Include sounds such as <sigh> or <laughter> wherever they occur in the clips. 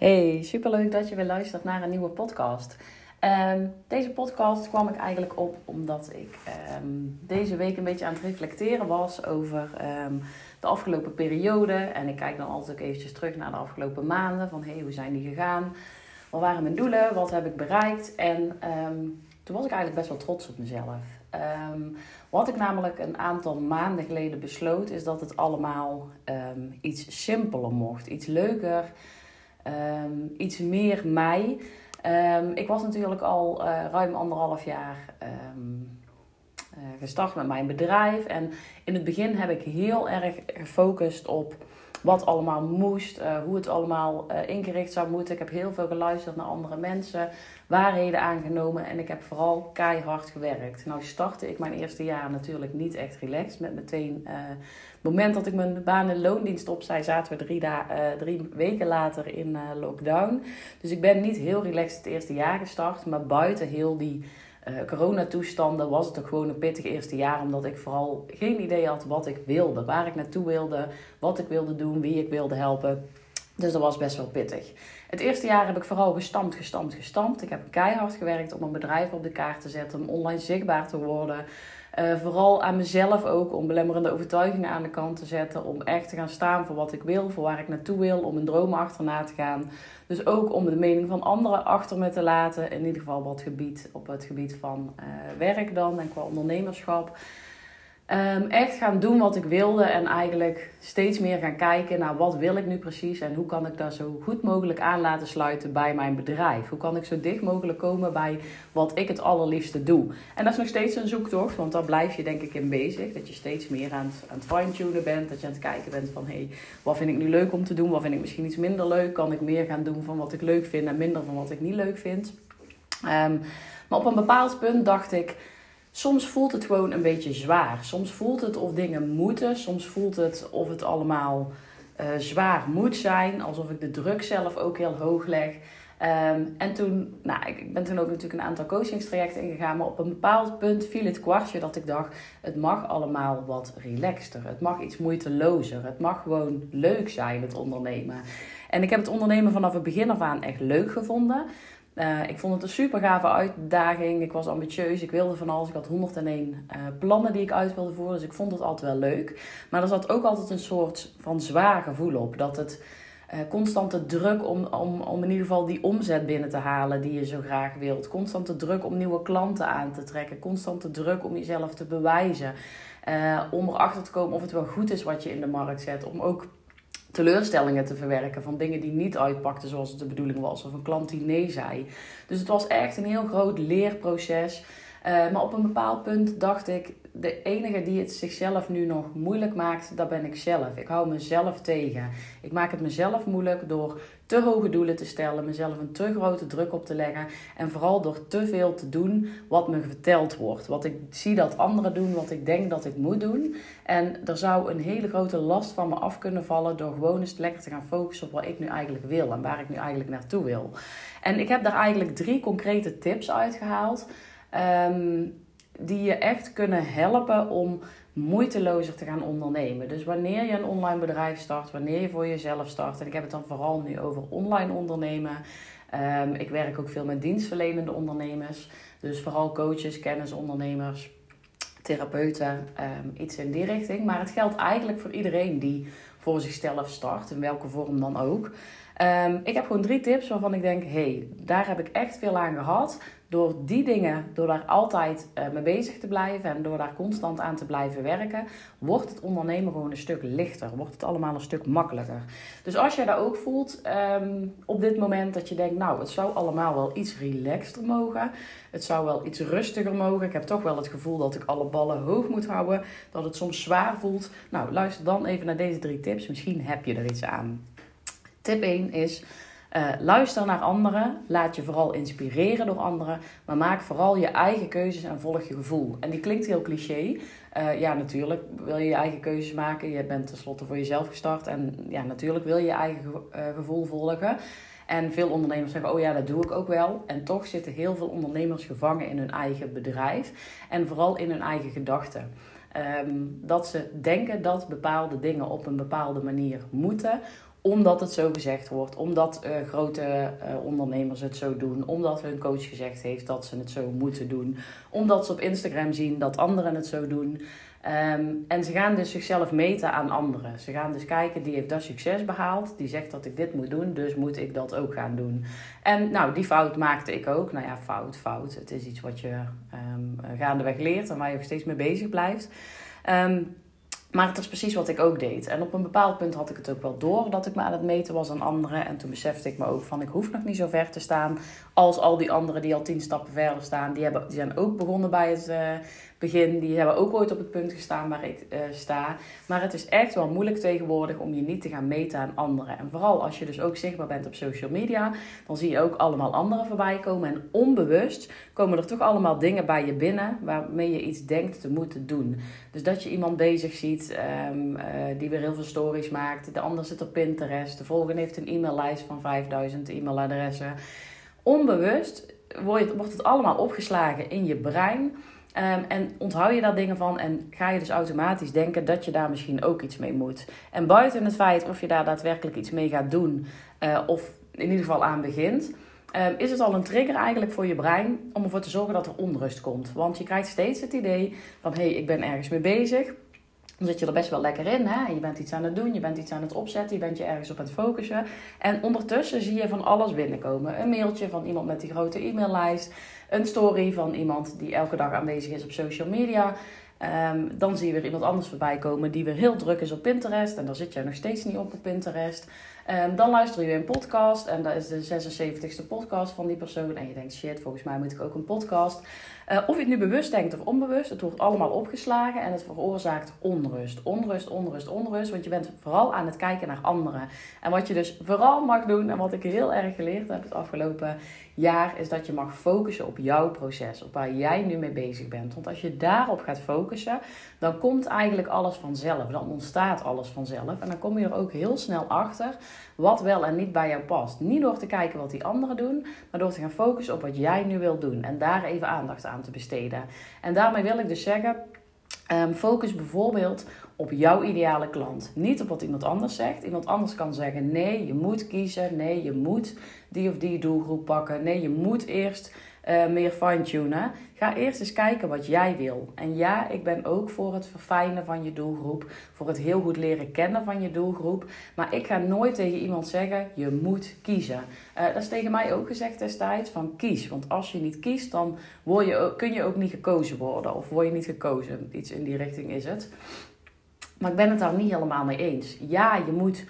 Hey, superleuk dat je weer luistert naar een nieuwe podcast. Ehm, deze podcast kwam ik eigenlijk op omdat ik ehm, deze week een beetje aan het reflecteren was over ehm, de afgelopen periode. En ik kijk dan altijd ook eventjes terug naar de afgelopen maanden. Van hey, hoe zijn die gegaan? Wat waren mijn doelen? Wat heb ik bereikt? En toen was ik eigenlijk best wel trots op mezelf. wat ik namelijk een aantal maanden geleden besloot, is dat het allemaal iets simpeler mocht. Iets leuker Ehm, iets meer mij. Ehm, ik was natuurlijk al uh, ruim anderhalf jaar um, uh, gestart met mijn bedrijf. En in het begin heb ik heel erg gefocust op wat allemaal moest, uh, hoe het allemaal ingericht zou moeten. Ik heb heel veel geluisterd naar andere mensen, waarheden aangenomen en ik heb vooral keihard gewerkt. Nou startte ik mijn eerste jaar natuurlijk niet echt relaxed met meteen het moment dat ik mijn baan in loondienst opzij, zaten we drie, uh, drie weken later in uh, lockdown. Dus ik ben niet heel relaxed het eerste jaar gestart. Maar buiten heel die uh, coronatoestanden was het ook gewoon een pittig eerste jaar. Omdat ik vooral geen idee had wat ik wilde. Waar ik naartoe wilde, wat ik wilde doen, wie ik wilde helpen. Dus dat was best wel pittig. Het eerste jaar heb ik vooral gestampt, gestampt, gestampt. Ik heb keihard gewerkt om een bedrijf op de kaart te zetten, om online zichtbaar te worden. Uh, vooral aan mezelf ook om belemmerende overtuigingen aan de kant te zetten. Om echt te gaan staan voor wat ik wil, voor waar ik naartoe wil, om mijn dromen achterna te gaan. Dus ook om de mening van anderen achter me te laten. In ieder geval wat gebied, op het gebied van uh, werk dan en qua ondernemerschap. Um, echt gaan doen wat ik wilde en eigenlijk steeds meer gaan kijken naar wat wil ik nu precies en hoe kan ik daar zo goed mogelijk aan laten sluiten bij mijn bedrijf. Hoe kan ik zo dicht mogelijk komen bij wat ik het allerliefste doe. En dat is nog steeds een zoektocht, want daar blijf je denk ik in bezig. Dat je steeds meer aan het, aan het fine-tunen bent, dat je aan het kijken bent van hé, hey, wat vind ik nu leuk om te doen, wat vind ik misschien iets minder leuk. Kan ik meer gaan doen van wat ik leuk vind en minder van wat ik niet leuk vind. Um, maar op een bepaald punt dacht ik soms voelt het gewoon een beetje zwaar. Soms voelt het of dingen moeten. Soms voelt het of het allemaal uh, zwaar moet zijn. Alsof ik de druk zelf ook heel hoog leg. Um, en toen, nou, ik ben toen ook natuurlijk een aantal coachingstrajecten ingegaan. Maar op een bepaald punt viel het kwartje dat ik dacht: het mag allemaal wat relaxter. Het mag iets moeitelozer. Het mag gewoon leuk zijn, het ondernemen. En ik heb het ondernemen vanaf het begin af aan echt leuk gevonden. Uh, ik vond het een super gave uitdaging. Ik was ambitieus. Ik wilde van alles. Ik had 101 uh, plannen die ik uit wilde voeren. Dus ik vond het altijd wel leuk. Maar er zat ook altijd een soort van zwaar gevoel op. Dat het uh, constante druk om, om, om in ieder geval die omzet binnen te halen die je zo graag wilt. Constante druk om nieuwe klanten aan te trekken. Constante druk om jezelf te bewijzen. om erachter te komen of het wel goed is wat je in de markt zet. Om ook teleurstellingen te verwerken van dingen die niet uitpakten zoals het de bedoeling was of een klant die nee zei. Dus het was echt een heel groot leerproces. Uh, maar op een bepaald punt dacht ik, de enige die het zichzelf nu nog moeilijk maakt, dat ben ik zelf. Ik hou mezelf tegen. Ik maak het mezelf moeilijk door te hoge doelen te stellen, mezelf een te grote druk op te leggen en vooral door te veel te doen wat me verteld wordt. Wat ik zie dat anderen doen, wat ik denk dat ik moet doen. En er zou een hele grote last van me af kunnen vallen door gewoon eens lekker te gaan focussen op wat ik nu eigenlijk wil en waar ik nu eigenlijk naartoe wil. En ik heb daar eigenlijk drie concrete tips uitgehaald. Um, die je echt kunnen helpen om moeitelozer te gaan ondernemen. Dus wanneer je een online bedrijf start, wanneer je voor jezelf start, en ik heb het dan vooral nu over online ondernemen. Um, ik werk ook veel met dienstverlenende ondernemers, dus vooral coaches, kennisondernemers, therapeuten, um, iets in die richting. Maar het geldt eigenlijk voor iedereen die voor zichzelf start, in welke vorm dan ook. Um, ik heb gewoon drie tips waarvan ik denk: hé, hey, daar heb ik echt veel aan gehad door die dingen, door daar altijd uh, mee bezig te blijven en door daar constant aan te blijven werken, wordt het ondernemen gewoon een stuk lichter. Wordt het allemaal een stuk makkelijker. Dus als je dat ook voelt um, op dit moment dat je denkt, nou, het zou allemaal wel iets relaxter mogen. Het zou wel iets rustiger mogen. Ik heb toch wel het gevoel dat ik alle ballen hoog moet houden. Dat het soms zwaar voelt. Nou, luister dan even naar deze drie tips. Misschien heb je er iets aan. Tip 1 is uh, luister naar anderen. Laat je vooral inspireren door anderen. Maar maak vooral je eigen keuzes en volg je gevoel. En die klinkt heel cliché. Uh, ja, natuurlijk wil je je eigen keuzes maken. Je bent tenslotte voor jezelf gestart. En ja, natuurlijk wil je je eigen uh, gevoel volgen. En veel ondernemers zeggen, oh ja, dat doe ik ook wel. En toch zitten heel veel ondernemers gevangen in hun eigen bedrijf. En vooral in hun eigen gedachten. Um, dat ze denken dat bepaalde dingen op een bepaalde manier moeten Omdat het zo gezegd wordt, omdat uh, grote uh, ondernemers het zo doen, omdat hun coach gezegd heeft dat ze het zo moeten doen, omdat ze op Instagram zien dat anderen het zo doen. Um, en ze gaan dus zichzelf meten aan anderen. Ze gaan dus kijken, die heeft dat succes behaald. Die zegt dat ik dit moet doen, dus moet ik dat ook gaan doen. En nou, die fout maakte ik ook. Nou ja, fout, fout. Het is iets wat je um, gaandeweg leert en waar je ook steeds mee bezig blijft. Um, maar het is precies wat ik ook deed. En op een bepaald punt had ik het ook wel door dat ik me aan het meten was aan anderen. En toen besefte ik me ook van ik hoef nog niet zo ver te staan als al die anderen die al tien stappen verder staan. Die, hebben, die zijn ook begonnen bij het uh, begin. Die hebben ook ooit op het punt gestaan waar ik uh, sta. Maar het is echt wel moeilijk tegenwoordig om je niet te gaan meten aan anderen. En vooral als je dus ook zichtbaar bent op social media, dan zie je ook allemaal anderen voorbij komen. En onbewust komen er toch allemaal dingen bij je binnen waarmee je iets denkt te moeten doen. Dus dat je iemand bezig ziet um, uh, die weer heel veel stories maakt. De ander zit op Pinterest. De volgende heeft een e-maillijst van 5000 e-mailadressen. Onbewust wordt het allemaal opgeslagen in je brein. Um, en onthoud je daar dingen van en ga je dus automatisch denken dat je daar misschien ook iets mee moet. En buiten het feit of je daar daadwerkelijk iets mee gaat doen uh, of in ieder geval aan begint, um, is het al een trigger eigenlijk voor je brein om ervoor te zorgen dat er onrust komt. Want je krijgt steeds het idee van hé, hey, ik ben ergens mee bezig. Dan zit je er best wel lekker in. Hè? Je bent iets aan het doen, je bent iets aan het opzetten, je bent je ergens op aan het focussen. En ondertussen zie je van alles binnenkomen. Een mailtje van iemand met die grote e-maillijst. Een story van iemand die elke dag aanwezig is op social media. Um, dan zie je weer iemand anders voorbij komen die weer heel druk is op Pinterest. En daar zit jij nog steeds niet op op Pinterest. Um, dan luister je een podcast en dat is de 76ste podcast van die persoon. En je denkt, shit, volgens mij moet ik ook een podcast. Uh, of je het nu bewust denkt of onbewust, het wordt allemaal opgeslagen en het veroorzaakt onrust. Onrust, onrust, onrust. Want je bent vooral aan het kijken naar anderen. En wat je dus vooral mag doen, en wat ik heel erg geleerd heb het afgelopen jaar, is dat je mag focussen op jouw proces. Op waar jij nu mee bezig bent. Want als je daarop gaat focussen, dan komt eigenlijk alles vanzelf. Dan ontstaat alles vanzelf. En dan kom je er ook heel snel achter wat wel en niet bij jou past. Niet door te kijken wat die anderen doen, maar door te gaan focussen op wat jij nu wilt doen. En daar even aandacht aan te besteden. En daarmee wil ik dus zeggen. Um, focus bijvoorbeeld op jouw ideale klant. Niet op wat iemand anders zegt. Iemand anders kan zeggen: nee, je moet kiezen. Nee, je moet die of die doelgroep pakken. Nee, je moet eerst uh, meer fine-tunen. Ga eerst eens kijken wat jij wil. En ja, ik ben ook voor het verfijnen van je doelgroep. Voor het heel goed leren kennen van je doelgroep. Maar ik ga nooit tegen iemand zeggen: je moet kiezen. Uh, dat is tegen mij ook gezegd destijds: van kies. Want als je niet kiest, dan word je, kun je ook niet gekozen worden. Of word je niet gekozen. Iets in die richting is het. Maar ik ben het daar niet helemaal mee eens. Ja, je moet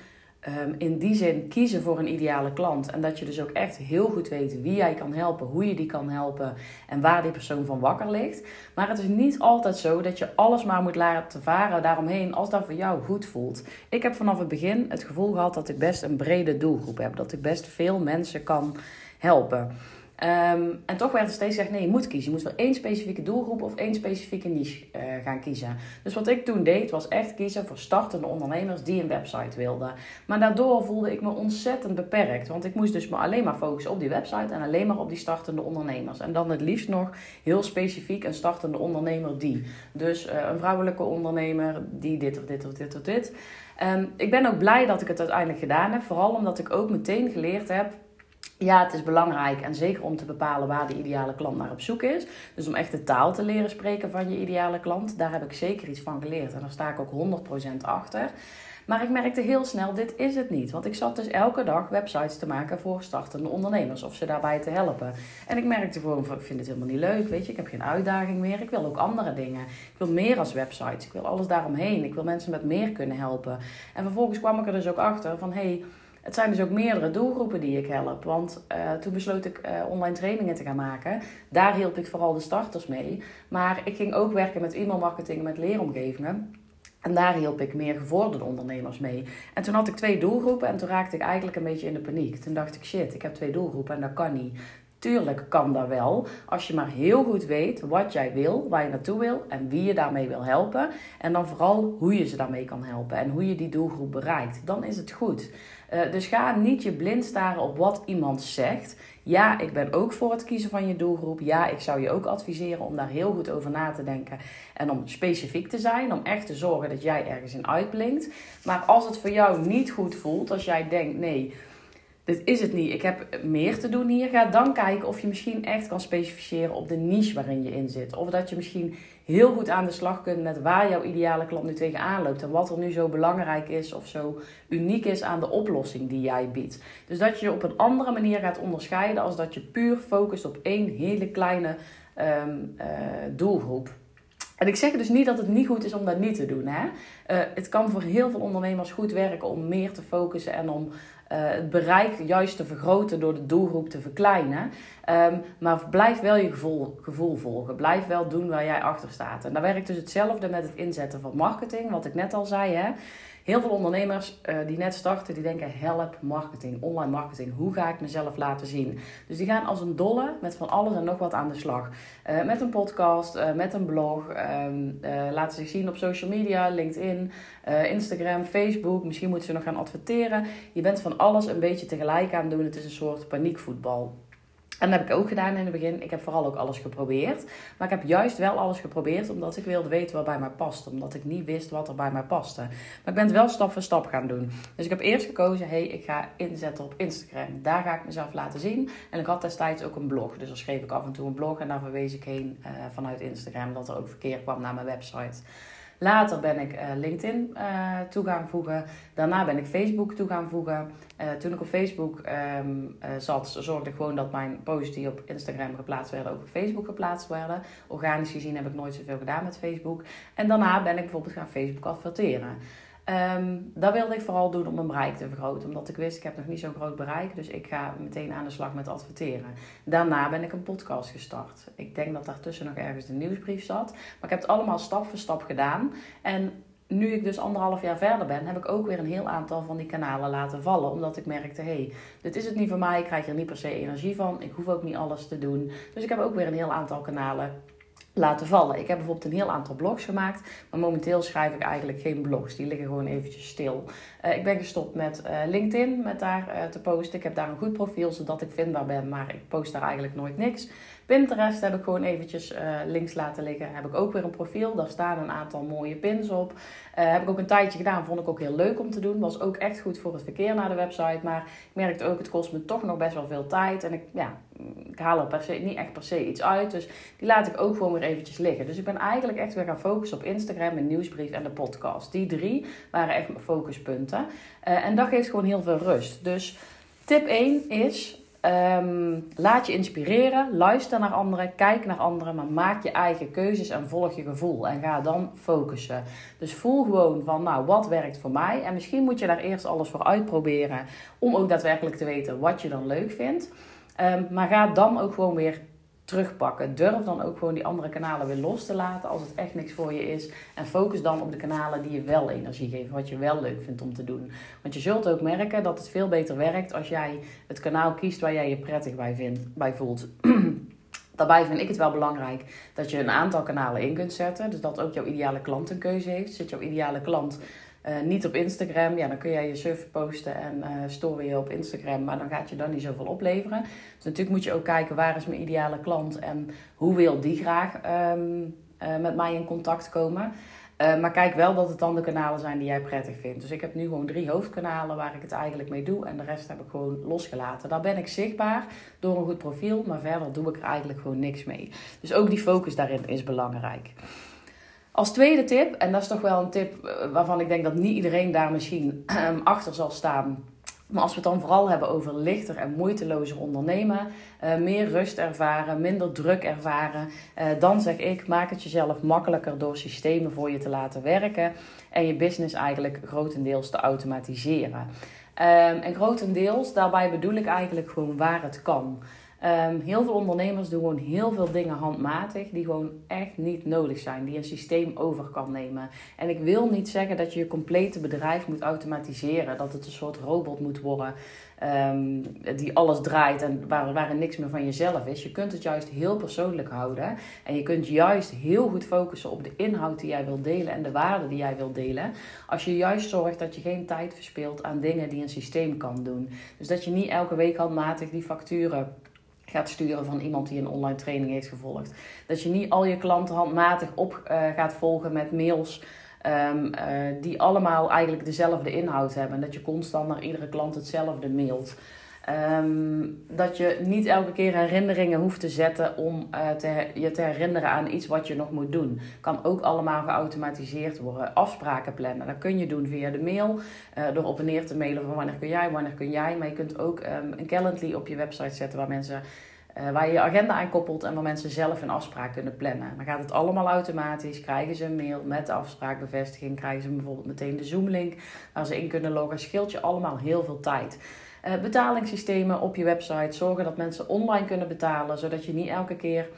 um, in die zin kiezen voor een ideale klant. En dat je dus ook echt heel goed weet wie jij kan helpen, hoe je die kan helpen en waar die persoon van wakker ligt. Maar het is niet altijd zo dat je alles maar moet laten varen daaromheen als dat voor jou goed voelt. Ik heb vanaf het begin het gevoel gehad dat ik best een brede doelgroep heb. Dat ik best veel mensen kan helpen. Um, en toch werd er steeds gezegd: nee, je moet kiezen. Je moet voor één specifieke doelgroep of één specifieke niche uh, gaan kiezen. Dus wat ik toen deed, was echt kiezen voor startende ondernemers die een website wilden. Maar daardoor voelde ik me ontzettend beperkt. Want ik moest dus me alleen maar focussen op die website en alleen maar op die startende ondernemers. En dan het liefst nog heel specifiek een startende ondernemer die. Dus uh, een vrouwelijke ondernemer die dit of dit of dit of dit. Um, ik ben ook blij dat ik het uiteindelijk gedaan heb. Vooral omdat ik ook meteen geleerd heb ja, het is belangrijk en zeker om te bepalen waar de ideale klant naar op zoek is. Dus om echt de taal te leren spreken van je ideale klant, daar heb ik zeker iets van geleerd. En daar sta ik ook 100% achter. Maar ik merkte heel snel, dit is het niet. Want ik zat dus elke dag websites te maken voor startende ondernemers. Of ze daarbij te helpen. En ik merkte gewoon, ik vind het helemaal niet leuk. Weet je, ik heb geen uitdaging meer. Ik wil ook andere dingen. Ik wil meer als websites. Ik wil alles daaromheen. Ik wil mensen met meer kunnen helpen. En vervolgens kwam ik er dus ook achter van, hey, het zijn dus ook meerdere doelgroepen die ik help. Want uh, toen besloot ik uh, online trainingen te gaan maken. Daar hielp ik vooral de starters mee. Maar ik ging ook werken met e-mailmarketing, met leeromgevingen. En daar hielp ik meer gevorderde ondernemers mee. En toen had ik twee doelgroepen en toen raakte ik eigenlijk een beetje in de paniek. Toen dacht ik, shit, ik heb twee doelgroepen en dat kan niet. Tuurlijk kan dat wel, als je maar heel goed weet wat jij wil, waar je naartoe wil en wie je daarmee wil helpen. En dan vooral hoe je ze daarmee kan helpen en hoe je die doelgroep bereikt. Dan is het goed. Uh, dus ga niet je blind staren op wat iemand zegt. Ja, ik ben ook voor het kiezen van je doelgroep. Ja, ik zou je ook adviseren om daar heel goed over na te denken. En om specifiek te zijn. Om echt te zorgen dat jij ergens in uitblinkt. Maar als het voor jou niet goed voelt, als jij denkt: nee dit is het niet. Ik heb meer te doen hier. Ga dan kijken of je misschien echt kan specificeren op de niche waarin je in zit. Of dat je misschien heel goed aan de slag kunt met waar jouw ideale klant nu tegenaan loopt. En wat er nu zo belangrijk is of zo uniek is aan de oplossing die jij biedt. Dus dat je je op een andere manier gaat onderscheiden als dat je puur focust op één hele kleine ehm, eh, doelgroep. En ik zeg dus niet dat het niet goed is om dat niet te doen. Hè? Uh, het kan voor heel veel ondernemers goed werken om meer te focussen en om het bereik juist te vergroten door de doelgroep te verkleinen. Um, maar blijf wel je gevoel, gevoel volgen. Blijf wel doen waar jij achter staat. En daar werkt dus hetzelfde met het inzetten van marketing, wat ik net al zei. Hè? Heel veel ondernemers uh, die net starten, die denken help marketing, online marketing. Hoe ga ik mezelf laten zien? Dus die gaan als een dolle met van alles en nog wat aan de slag. Uh, met een podcast, uh, met een blog, um, laten zich zien op social media, LinkedIn, Instagram, Facebook. Misschien moeten ze nog gaan adverteren. Je bent van alles een beetje tegelijk aan het doen. Het is een soort paniekvoetbal. En dat heb ik ook gedaan in het begin. Ik heb vooral ook alles geprobeerd. Maar ik heb juist wel alles geprobeerd omdat ik wilde weten wat bij mij past. Omdat ik niet wist wat er bij mij paste. Maar ik ben het wel stap voor stap gaan doen. Dus ik heb eerst gekozen, hé, hey, ik ga inzetten op Instagram. Daar ga ik mezelf laten zien. En ik had destijds ook een blog. Dus dan schreef ik af en toe een blog en daar verwees ik heen uh, vanuit Instagram. Dat er ook verkeer kwam naar mijn website. Later ben ik uh, LinkedIn uh, toe gaan voegen. Daarna ben ik Facebook toe gaan voegen. Uh, toen ik op Facebook um, zat, zorgde ik gewoon dat mijn posts die op Instagram geplaatst werden, ook op Facebook geplaatst werden. Organisch gezien heb ik nooit zoveel gedaan met Facebook. En daarna ben ik bijvoorbeeld gaan Facebook adverteren. Um, dat wilde ik vooral doen om mijn bereik te vergroten. Omdat ik wist, ik heb nog niet zo'n groot bereik. Dus ik ga meteen aan de slag met adverteren. Daarna ben ik een podcast gestart. Ik denk dat daartussen nog ergens de nieuwsbrief zat. Maar ik heb het allemaal stap voor stap gedaan. En nu ik dus anderhalf jaar verder ben, heb ik ook weer een heel aantal van die kanalen laten vallen. Omdat ik merkte, hé, hey, dit is het niet voor mij. Ik krijg er niet per se energie van. Ik hoef ook niet alles te doen. Dus ik heb ook weer een heel aantal kanalen laten vallen. Ik heb bijvoorbeeld een heel aantal blogs gemaakt, maar momenteel schrijf ik eigenlijk geen blogs. Die liggen gewoon eventjes stil. Uh, ik ben gestopt met uh, LinkedIn, met daar uh, te posten. Ik heb daar een goed profiel, zodat ik vindbaar ben, maar ik post daar eigenlijk nooit niks. Pinterest heb ik gewoon eventjes links laten liggen. Heb ik ook weer een profiel, daar staan een aantal mooie pins op. heb ik ook een tijdje gedaan, vond ik ook heel leuk om te doen. Was ook echt goed voor het verkeer naar de website, maar ik merkte ook, het kost me toch nog best wel veel tijd. En ik, ja, ik haal er per se, niet echt per se iets uit, dus die laat ik ook gewoon weer eventjes liggen. Dus ik ben eigenlijk echt weer gaan focussen op Instagram, mijn nieuwsbrief en de podcast. Die drie waren echt mijn focuspunten. Uh, en dat geeft gewoon heel veel rust. Dus tip 1 is. Um, laat je inspireren, luister naar anderen, kijk naar anderen, maar maak je eigen keuzes en volg je gevoel. En ga dan focussen. Dus voel gewoon van, nou, wat werkt voor mij? En misschien moet je daar eerst alles voor uitproberen om ook daadwerkelijk te weten wat je dan leuk vindt. Um, maar ga dan ook gewoon weer terugpakken. Durf dan ook gewoon die andere kanalen weer los te laten als het echt niks voor je is. En focus dan op de kanalen die je wel energie geven, wat je wel leuk vindt om te doen. Want je zult ook merken dat het veel beter werkt als jij het kanaal kiest waar jij je prettig bij, vindt, bij voelt. <clears throat> Daarbij vind ik het wel belangrijk dat je een aantal kanalen in kunt zetten. Dus dat ook jouw ideale klant een keuze heeft. Zit jouw ideale klant uh, niet op Instagram, ja, dan kun jij je surf posten en uh, op Instagram, maar dan gaat je dan niet zoveel opleveren. Dus natuurlijk moet je ook kijken waar is mijn ideale klant en hoe wil die graag um, uh, met mij in contact komen. maar kijk wel dat het dan de kanalen zijn die jij prettig vindt. Dus ik heb nu gewoon drie hoofdkanalen waar ik het eigenlijk mee doe. En de rest heb ik gewoon losgelaten. Daar ben ik zichtbaar door een goed profiel. Maar verder doe ik er eigenlijk gewoon niks mee. Dus ook die focus daarin is belangrijk. Als tweede tip, en dat is toch wel een tip eh, waarvan ik denk dat niet iedereen daar misschien ehm, achter zal staan. Maar als we het dan vooral hebben over lichter en moeitelozer ondernemen, uh, meer rust ervaren, minder druk ervaren, uh, dan zeg ik: maak het jezelf makkelijker door systemen voor je te laten werken en je business eigenlijk grotendeels te automatiseren. Um, en grotendeels, daarbij bedoel ik eigenlijk gewoon waar het kan. Um, heel veel ondernemers doen gewoon heel veel dingen handmatig die gewoon echt niet nodig zijn, die een systeem over kan nemen. En ik wil niet zeggen dat je je complete bedrijf moet automatiseren, dat het een soort robot moet worden um, die alles draait en waar, waar er niks meer van jezelf is. Je kunt het juist heel persoonlijk houden en je kunt juist heel goed focussen op de inhoud die jij wilt delen en de waarde die jij wilt delen. Als je juist zorgt dat je geen tijd verspilt aan dingen die een systeem kan doen. Dus dat je niet elke week handmatig die facturen gaat sturen van iemand die een online training heeft gevolgd. Dat je niet al je klanten handmatig op uh, gaat volgen met mails um, uh, die allemaal eigenlijk dezelfde inhoud hebben. En dat je constant naar iedere klant hetzelfde mailt. Um, dat je niet elke keer herinneringen hoeft te zetten om uh, te, je te herinneren aan iets wat je nog moet doen. Kan ook allemaal geautomatiseerd worden. Afspraken plannen, dat kun je doen via de mail. Uh, door op en neer te mailen van wanneer kun jij, wanneer kun jij. Maar je kunt ook um, een Calendly op je website zetten waar mensen uh, waar je je agenda aan koppelt en waar mensen zelf een afspraak kunnen plannen. Dan gaat het allemaal automatisch. Krijgen ze een mail met de afspraakbevestiging. Krijgen ze bijvoorbeeld meteen de Zoom-link waar ze in kunnen loggen. Scheelt je allemaal heel veel tijd. Uh, betalingssystemen op je website. Zorgen dat mensen online kunnen betalen. Zodat je niet elke keer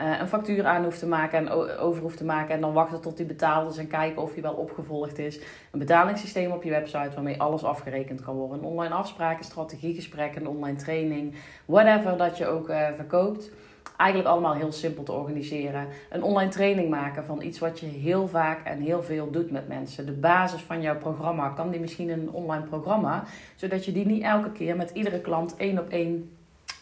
uh, een factuur aan hoeft te maken en over hoeft te maken. En dan wachten tot die betaald is en kijken of die wel opgevolgd is. Een betalingssysteem op je website waarmee alles afgerekend kan worden. Een online afspraken, strategiegesprekken, online training. Whatever dat je ook uh, verkoopt. Eigenlijk allemaal heel simpel te organiseren. Een online training maken van iets wat je heel vaak en heel veel doet met mensen. De basis van jouw programma. Kan die misschien een online programma? Zodat je die niet elke keer met iedere klant één op één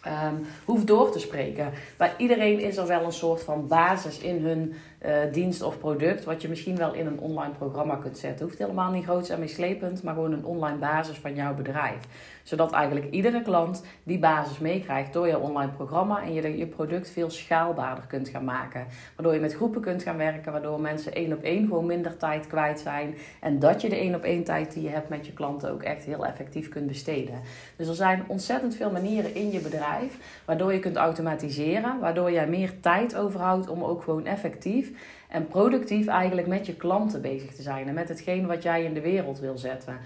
um, hoeft door te spreken. Bij iedereen is er wel een soort van basis in hun uh, dienst of product, wat je misschien wel in een online programma kunt zetten. Hoeft helemaal niet groot en meeslepend, maar gewoon een online basis van jouw bedrijf. Zodat eigenlijk iedere klant die basis meekrijgt door je online programma en je je product veel schaalbaarder kunt gaan maken. Waardoor je met groepen kunt gaan werken, waardoor mensen één op één gewoon minder tijd kwijt zijn. En dat je de één op één tijd die je hebt met je klanten ook echt heel effectief kunt besteden. Dus er zijn ontzettend veel manieren in je bedrijf waardoor je kunt automatiseren, waardoor jij meer tijd overhoudt om ook gewoon effectief en productief eigenlijk met je klanten bezig te zijn en met hetgeen wat jij in de wereld wil zetten.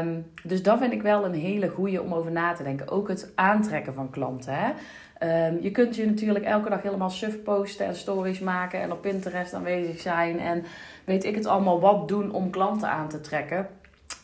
Um, dus dat vind ik wel een hele goede om over na te denken. Ook het aantrekken van klanten. Hè? Um, je kunt je natuurlijk elke dag helemaal suf posten en stories maken en op Pinterest aanwezig zijn en weet ik het allemaal wat doen om klanten aan te trekken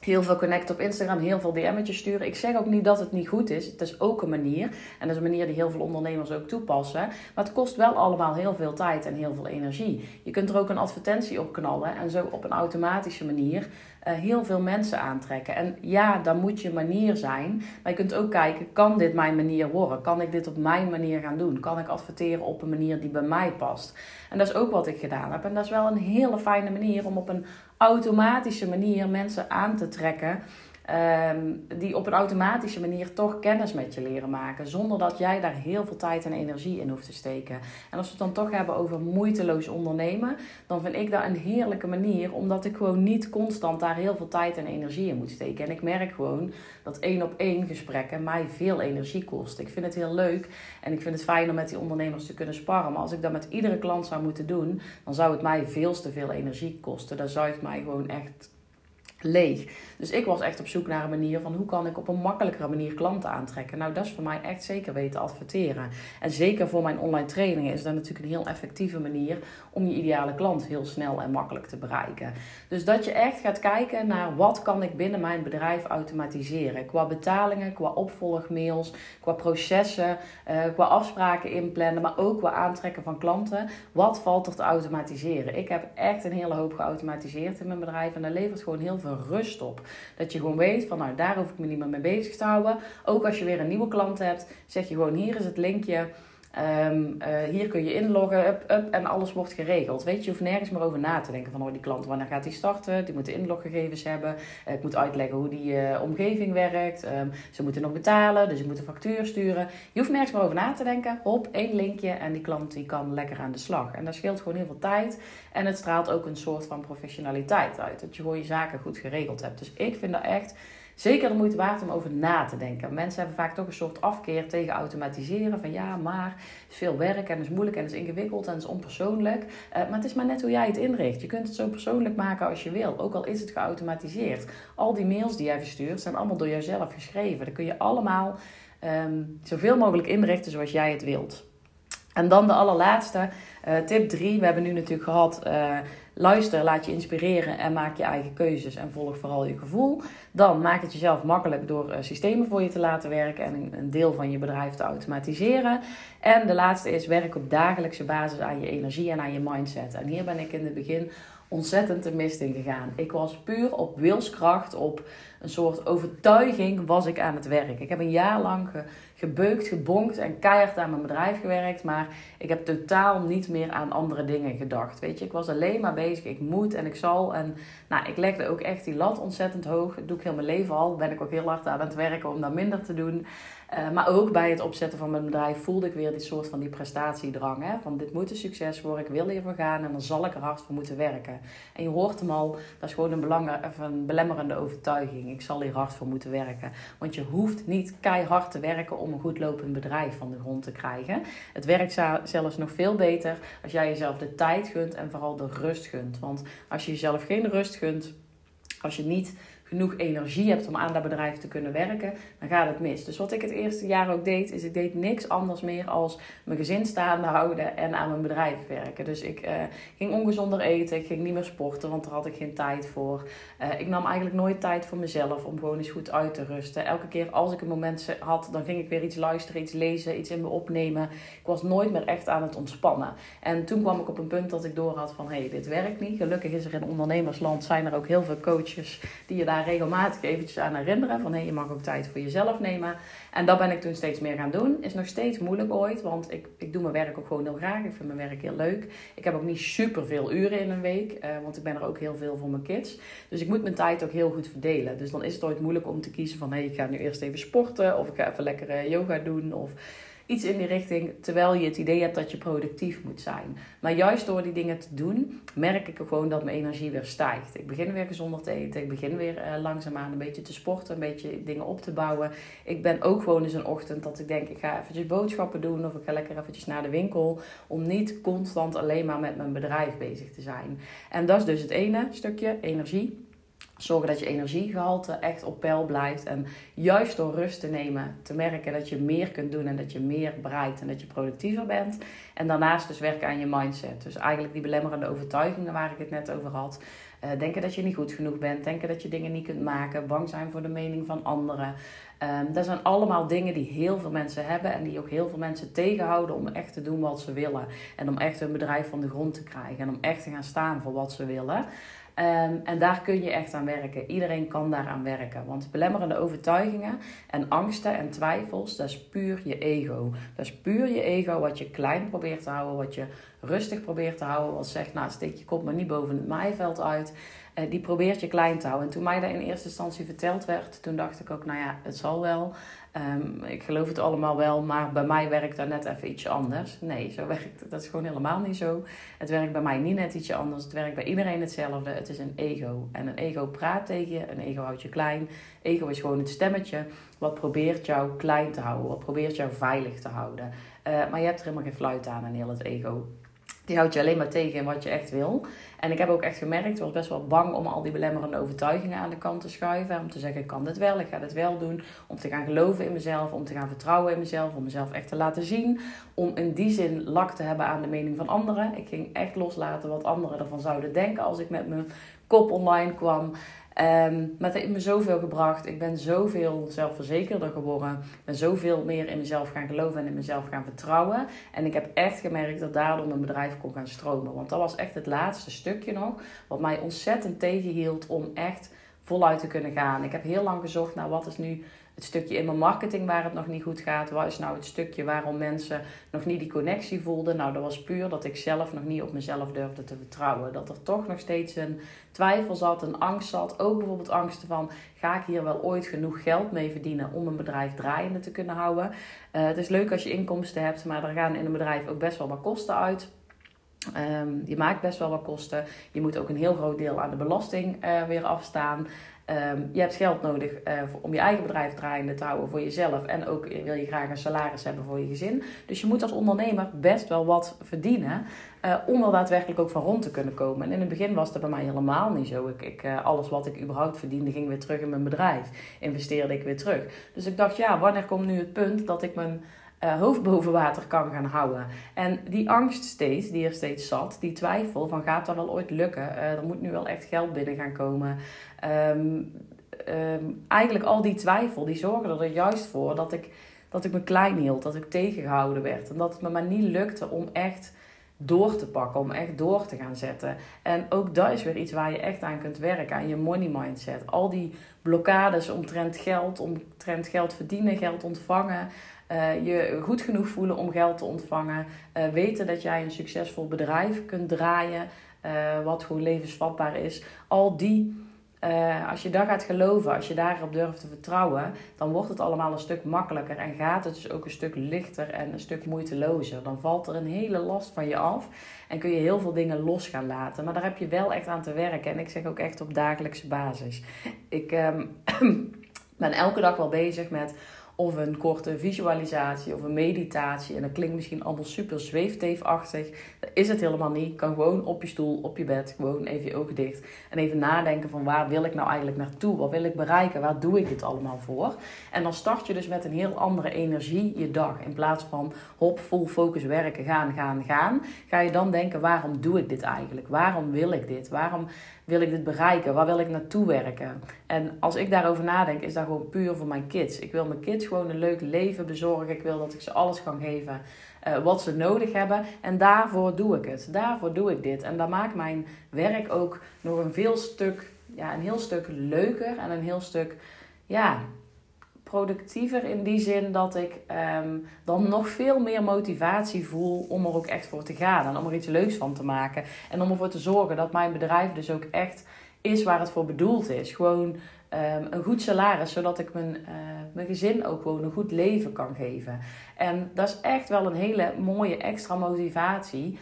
heel veel connect op Instagram, heel veel DM'tjes sturen. Ik zeg ook niet dat het niet goed is. Het is ook een manier. En dat is een manier die heel veel ondernemers ook toepassen. Maar het kost wel allemaal heel veel tijd en heel veel energie. Je kunt er ook een advertentie op knallen en zo op een automatische manier heel veel mensen aantrekken. En ja, dan moet je manier zijn. Maar je kunt ook kijken, kan dit mijn manier worden? Kan ik dit op mijn manier gaan doen? Kan ik adverteren op een manier die bij mij past? En dat is ook wat ik gedaan heb. En dat is wel een hele fijne manier om op een automatische manier mensen aan te trekken Um, die op een automatische manier toch kennis met je leren maken. Zonder dat jij daar heel veel tijd en energie in hoeft te steken. En als we het dan toch hebben over moeiteloos ondernemen, dan vind ik dat een heerlijke manier. Omdat ik gewoon niet constant daar heel veel tijd en energie in moet steken. En ik merk gewoon dat één op één gesprekken mij veel energie kost. Ik vind het heel leuk en ik vind het fijn om met die ondernemers te kunnen sparren. Maar als ik dat met iedere klant zou moeten doen, dan zou het mij veel te veel energie kosten. Dat zuigt mij gewoon echt leeg. Dus ik was echt op zoek naar een manier van hoe kan ik op een makkelijkere manier klanten aantrekken. Nou, dat is voor mij echt zeker weten adverteren. En zeker voor mijn online trainingen is dat natuurlijk een heel effectieve manier om je ideale klant heel snel en makkelijk te bereiken. Dus dat je echt gaat kijken naar wat kan ik binnen mijn bedrijf automatiseren. Qua betalingen, qua opvolgmails, qua processen, uh, qua afspraken inplannen, maar ook qua aantrekken van klanten. Wat valt er te automatiseren? Ik heb echt een hele hoop geautomatiseerd in mijn bedrijf en dat levert gewoon heel veel rust op. Dat je gewoon weet van nou daar hoef ik me niet meer mee bezig te houden. Ook als je weer een nieuwe klant hebt, zeg je gewoon hier is het linkje. Um, uh, hier kun je inloggen, en alles wordt geregeld. Weet je, je hoeft nergens meer over na te denken van oh, die klant, wanneer gaat die starten? Die moeten inloggegevens hebben. Uh, ik moet uitleggen hoe die uh, omgeving werkt. Um, ze moeten nog betalen, dus ik moet een factuur sturen. Je hoeft nergens meer over na te denken. Hop, één linkje en die klant die kan lekker aan de slag. En dat scheelt gewoon heel veel tijd. En het straalt ook een soort van professionaliteit uit. Dat je gewoon je zaken goed geregeld hebt. Dus ik vind dat echt zeker de moeite waard om over na te denken. Mensen hebben vaak toch een soort afkeer tegen automatiseren. Van ja, maar het is veel werk en het is moeilijk en het is ingewikkeld en het is onpersoonlijk. Uh, maar het is maar net hoe jij het inricht. Je kunt het zo persoonlijk maken als je wil. Ook al is het geautomatiseerd. Al die mails die jij verstuurt zijn allemaal door jouzelf geschreven. Dan kun je allemaal um, zoveel mogelijk inrichten zoals jij het wilt. En dan de allerlaatste. tip 3, we hebben nu natuurlijk gehad Luister, laat je inspireren en maak je eigen keuzes en volg vooral je gevoel. Dan maak het jezelf makkelijk door uh, systemen voor je te laten werken en een, een, deel van je bedrijf te automatiseren. En de laatste is werk op dagelijkse basis aan je energie en aan je mindset. En hier ben ik in het begin ontzettend de mist in gegaan. Ik was puur op wilskracht, op een soort overtuiging was ik aan het werk. Ik heb een jaar lang gebeukt, gebonkt en keihard aan mijn bedrijf gewerkt. Maar ik heb totaal niet meer aan andere dingen gedacht. Weet je, ik was alleen maar bezig. Ik moet en ik zal. En nou, ik legde ook echt die lat ontzettend hoog. Dat doe ik heel mijn leven al. Ben ik ook heel hard aan het werken om dat minder te doen. Uh, maar ook bij het opzetten van mijn bedrijf voelde ik weer die soort van die prestatiedrang. Hè? Van dit moet een succes worden, ik wil hiervoor gaan en dan zal ik er hard voor moeten werken. En je hoort hem al, dat is gewoon een, een belemmerende overtuiging. Ik zal hier hard voor moeten werken. Want je hoeft niet keihard te werken om een goed lopend bedrijf van de grond te krijgen. Het werkt zelfs nog veel beter als jij jezelf de tijd gunt en vooral de rust gunt. Want als je jezelf geen rust gunt, als je niet genoeg energie hebt om aan dat bedrijf te kunnen werken, dan gaat het mis. Dus wat ik het eerste jaar ook deed, is ik deed niks anders meer als mijn gezin staande houden en aan mijn bedrijf werken. Dus ik uh, ging ongezonder eten, ik ging niet meer sporten, want daar had ik geen tijd voor. Uh, ik nam eigenlijk nooit tijd voor mezelf om gewoon eens goed uit te rusten. Elke keer als ik een moment had, dan ging ik weer iets luisteren, iets lezen, iets in me opnemen. Ik was nooit meer echt aan het ontspannen. En toen kwam ik op een punt dat ik door had van, hé, hey, dit werkt niet. Gelukkig is er in ondernemersland, zijn er ook heel veel coaches die je daar regelmatig eventjes aan herinneren. Van hé, je mag ook tijd voor jezelf nemen. En dat ben ik toen steeds meer gaan doen. Is nog steeds moeilijk ooit, want ik, ik doe mijn werk ook gewoon heel graag. Ik vind mijn werk heel leuk. Ik heb ook niet super veel uren in een week, uh, want ik ben er ook heel veel voor mijn kids. Dus ik moet mijn tijd ook heel goed verdelen. Dus dan is het ooit moeilijk om te kiezen van hé, ik ga nu eerst even sporten. Of ik ga even lekker uh, yoga doen. Of Iets in die richting, terwijl je het idee hebt dat je productief moet zijn. Maar juist door die dingen te doen, merk ik gewoon dat mijn energie weer stijgt. Ik begin weer gezonder te eten. Ik begin weer uh, langzaamaan een beetje te sporten, een beetje dingen op te bouwen. Ik ben ook gewoon eens een ochtend dat ik denk, ik ga eventjes boodschappen doen of ik ga lekker eventjes naar de winkel. Om niet constant alleen maar met mijn bedrijf bezig te zijn. En dat is dus het ene stukje, energie. Zorgen dat je energiegehalte echt op peil blijft. En juist door rust te nemen, te merken dat je meer kunt doen en dat je meer bereikt en dat je productiever bent. En daarnaast dus werken aan je mindset. Dus eigenlijk die belemmerende overtuigingen waar ik het net over had. Uh, denken dat je niet goed genoeg bent, denken dat je dingen niet kunt maken, bang zijn voor de mening van anderen. Um, dat zijn allemaal dingen die heel veel mensen hebben en die ook heel veel mensen tegenhouden om echt te doen wat ze willen. En om echt hun bedrijf van de grond te krijgen en om echt te gaan staan voor wat ze willen. Um, en daar kun je echt aan werken. Iedereen kan daaraan werken. Want belemmerende overtuigingen en angsten en twijfels, dat is puur je ego. Dat is puur je ego wat je klein probeert te houden, wat je rustig probeert te houden. Wat zegt, nou steek je kop maar niet boven het maaiveld uit. Uh, die probeert je klein te houden. En toen mij dat in eerste instantie verteld werd, toen dacht ik ook, nou ja, het zal wel. Um, ik geloof het allemaal wel, maar bij mij werkt dat net even iets anders. Nee, zo <laughs> werkt dat is gewoon helemaal niet zo. Het werkt bij mij niet net ietsje anders. Het werkt bij iedereen hetzelfde. Het is een ego. En een ego praat tegen je, een ego houdt je klein. Ego is gewoon het stemmetje wat probeert jou klein te houden, wat probeert jou veilig te houden. Uh, maar je hebt er helemaal geen fluit aan aan heel het ego. Die houdt je alleen maar tegen in wat je echt wil. En ik heb ook echt gemerkt, ik was best wel bang om al die belemmerende overtuigingen aan de kant te schuiven. Om te zeggen, ik kan dit wel, ik ga dit wel doen. Om te gaan geloven in mezelf, om te gaan vertrouwen in mezelf, om mezelf echt te laten zien. Om in die zin lak te hebben aan de mening van anderen. Ik ging echt loslaten wat anderen ervan zouden denken als ik met mijn kop online kwam. Um, maar het heeft me zoveel gebracht. Ik ben zoveel zelfverzekerder geworden. Ik ben zoveel meer in mezelf gaan geloven en in mezelf gaan vertrouwen. En ik heb echt gemerkt dat daardoor mijn bedrijf kon gaan stromen. Want dat was echt het laatste stukje nog. Wat mij ontzettend tegenhield om echt voluit te kunnen gaan. Ik heb heel lang gezocht naar wat is nu het stukje in mijn marketing waar het nog niet goed gaat. Wat is nou het stukje waarom mensen nog niet die connectie voelden? Nou, dat was puur dat ik zelf nog niet op mezelf durfde te vertrouwen. Dat er toch nog steeds een twijfel zat, een angst zat. Ook bijvoorbeeld angsten van, ga ik hier wel ooit genoeg geld mee verdienen om een bedrijf draaiende te kunnen houden? Uh, het is leuk als je inkomsten hebt, maar er gaan in een bedrijf ook best wel wat kosten uit. Um, je maakt best wel wat kosten. Je moet ook een heel groot deel aan de belasting uh, weer afstaan. Um, je hebt geld nodig uh, om je eigen bedrijf draaiende te houden voor jezelf. En ook wil je graag een salaris hebben voor je gezin. Dus je moet als ondernemer best wel wat verdienen. Uh, om er daadwerkelijk ook van rond te kunnen komen. En in het begin was dat bij mij helemaal niet zo. Ik, ik, alles wat ik überhaupt verdiende ging weer terug in mijn bedrijf. Investeerde ik weer terug. Dus ik dacht, ja, wanneer komt nu het punt dat ik mijn uh, hoofd boven water kan gaan houden. En die angst steeds, die er steeds zat, die twijfel van gaat dat wel ooit lukken? Uh, er moet nu wel echt geld binnen gaan komen. Um, um, eigenlijk al die twijfel, die zorgde er juist voor dat ik, dat ik me klein hield, dat ik tegengehouden werd. En dat het me maar niet lukte om echt door te pakken, om echt door te gaan zetten. En ook dat is weer iets waar je echt aan kunt werken, aan je money mindset. Al die blokkades omtrent geld, omtrent geld verdienen, geld ontvangen. Uh, je goed genoeg voelen om geld te ontvangen. Uh, weten dat jij een succesvol bedrijf kunt draaien, uh, wat gewoon levensvatbaar is. Al die als je daar gaat geloven, als je daarop durft te vertrouwen, dan wordt het allemaal een stuk makkelijker en gaat het dus ook een stuk lichter en een stuk moeitelozer. Dan valt er een hele last van je af en kun je heel veel dingen los gaan laten. Maar daar heb je wel echt aan te werken en ik zeg ook echt op dagelijkse basis. Ik um, <clears throat> ben elke dag wel bezig met of een korte visualisatie of een meditatie. En dat klinkt misschien allemaal super zweefteefachtig. Dat is het helemaal niet. kan gewoon op je stoel, op je bed, gewoon even je ogen dicht. En even nadenken van waar wil ik nou eigenlijk naartoe? Wat wil ik bereiken? Waar doe ik dit allemaal voor? En dan start je dus met een heel andere energie je dag. In plaats van hop, full focus werken, gaan, gaan, gaan. Ga je dan denken waarom doe ik dit eigenlijk? Waarom wil ik dit? Waarom wil ik dit bereiken? Waar wil ik naartoe werken? En als ik daarover nadenk, is dat gewoon puur voor mijn kids. Ik wil mijn kids gewoon een leuk leven bezorgen. Ik wil dat ik ze alles kan geven uh, wat ze nodig hebben. En daarvoor doe ik het. Daarvoor doe ik dit. En dat maakt mijn werk ook nog een veel stuk, ja, een heel stuk leuker en een heel stuk, ja, productiever in die zin dat ik um, dan nog veel meer motivatie voel om er ook echt voor te gaan en om er iets leuks van te maken. En om ervoor te zorgen dat mijn bedrijf dus ook echt is waar het voor bedoeld is. Gewoon um, een goed salaris, zodat ik mijn, uh, mijn gezin ook gewoon een goed leven kan geven. En dat is echt wel een hele mooie extra motivatie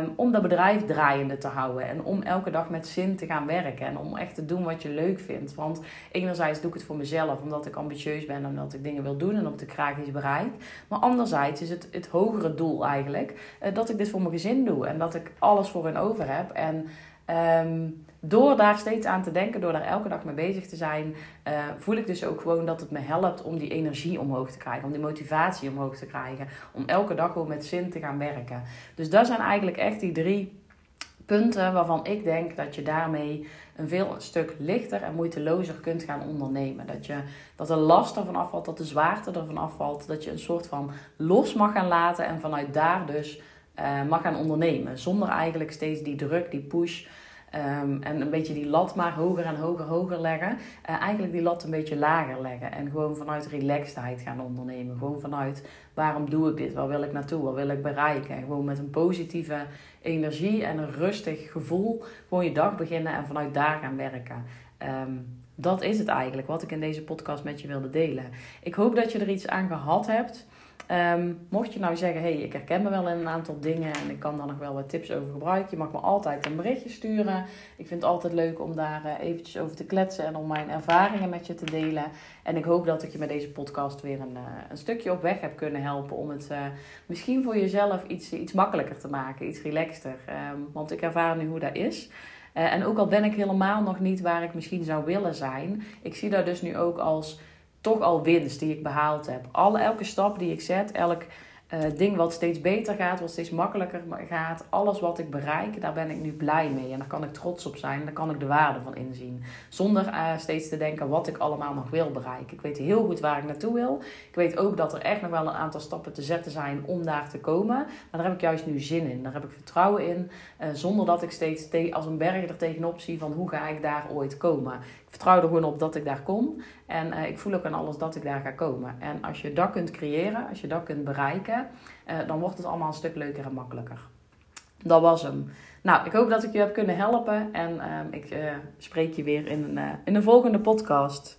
um, om dat bedrijf draaiende te houden. En om elke dag met zin te gaan werken. En om echt te doen wat je leuk vindt. Want enerzijds doe ik het voor mezelf, omdat ik ambitieus ben. Omdat ik dingen wil doen en omdat ik graag iets bereik. Maar anderzijds is het het hogere doel eigenlijk uh, dat ik dit voor mijn gezin doe. En dat ik alles voor hen over heb. En um, door daar steeds aan te denken, door daar elke dag mee bezig te zijn, uh, voel ik dus ook gewoon dat het me helpt om die energie omhoog te krijgen, om die motivatie omhoog te krijgen, om elke dag gewoon met zin te gaan werken. Dus dat zijn eigenlijk echt die drie punten waarvan ik denk dat je daarmee een veel stuk lichter en moeitelozer kunt gaan ondernemen. Dat, je, dat de last ervan afvalt, dat de zwaarte ervan afvalt, dat je een soort van los mag gaan laten en vanuit daar dus uh, mag gaan ondernemen. Zonder eigenlijk steeds die druk, die push Um, en een beetje die lat maar hoger en hoger, hoger leggen. Uh, eigenlijk die lat een beetje lager leggen. En gewoon vanuit relaxedheid gaan ondernemen. Gewoon vanuit waarom doe ik dit? Waar wil ik naartoe? Wat wil ik bereiken? En gewoon met een positieve energie en een rustig gevoel gewoon je dag beginnen en vanuit daar gaan werken. Um, dat is het eigenlijk wat ik in deze podcast met je wilde delen. Ik hoop dat je er iets aan gehad hebt. Um, mocht je nou zeggen, hey, ik herken me wel in een aantal dingen en ik kan daar nog wel wat tips over gebruiken, je mag me altijd een berichtje sturen. Ik vind het altijd leuk om daar uh, eventjes over te kletsen en om mijn ervaringen met je te delen. En ik hoop dat ik je met deze podcast weer een, uh, een stukje op weg heb kunnen helpen om het uh, misschien voor jezelf iets, iets makkelijker te maken, iets relaxter. Um, want ik ervaar nu hoe dat is. en ook al ben ik helemaal nog niet waar ik misschien zou willen zijn, ik zie dat dus nu ook als toch al winst die ik behaald heb. Alle, elke stap die ik zet, elk uh, ding wat steeds beter gaat, wat steeds makkelijker gaat, alles wat ik bereik, daar ben ik nu blij mee. En daar kan ik trots op zijn, daar kan ik de waarde van inzien. Zonder uh, steeds te denken wat ik allemaal nog wil bereiken. Ik weet heel goed waar ik naartoe wil. Ik weet ook dat er echt nog wel een aantal stappen te zetten zijn om daar te komen. Maar daar heb ik juist nu zin in. Daar heb ik vertrouwen in. Uh, zonder dat ik steeds als een berg er tegenop zie van hoe ga ik daar ooit komen. Vertrouw er gewoon op dat ik daar kom. En uh, ik voel ook aan alles dat ik daar ga komen. En als je dat kunt creëren, als je dat kunt bereiken, uh, dan wordt het allemaal een stuk leuker en makkelijker. Dat was hem. Nou, ik hoop dat ik je heb kunnen helpen. En uh, ik spreek je weer in een, in een volgende podcast.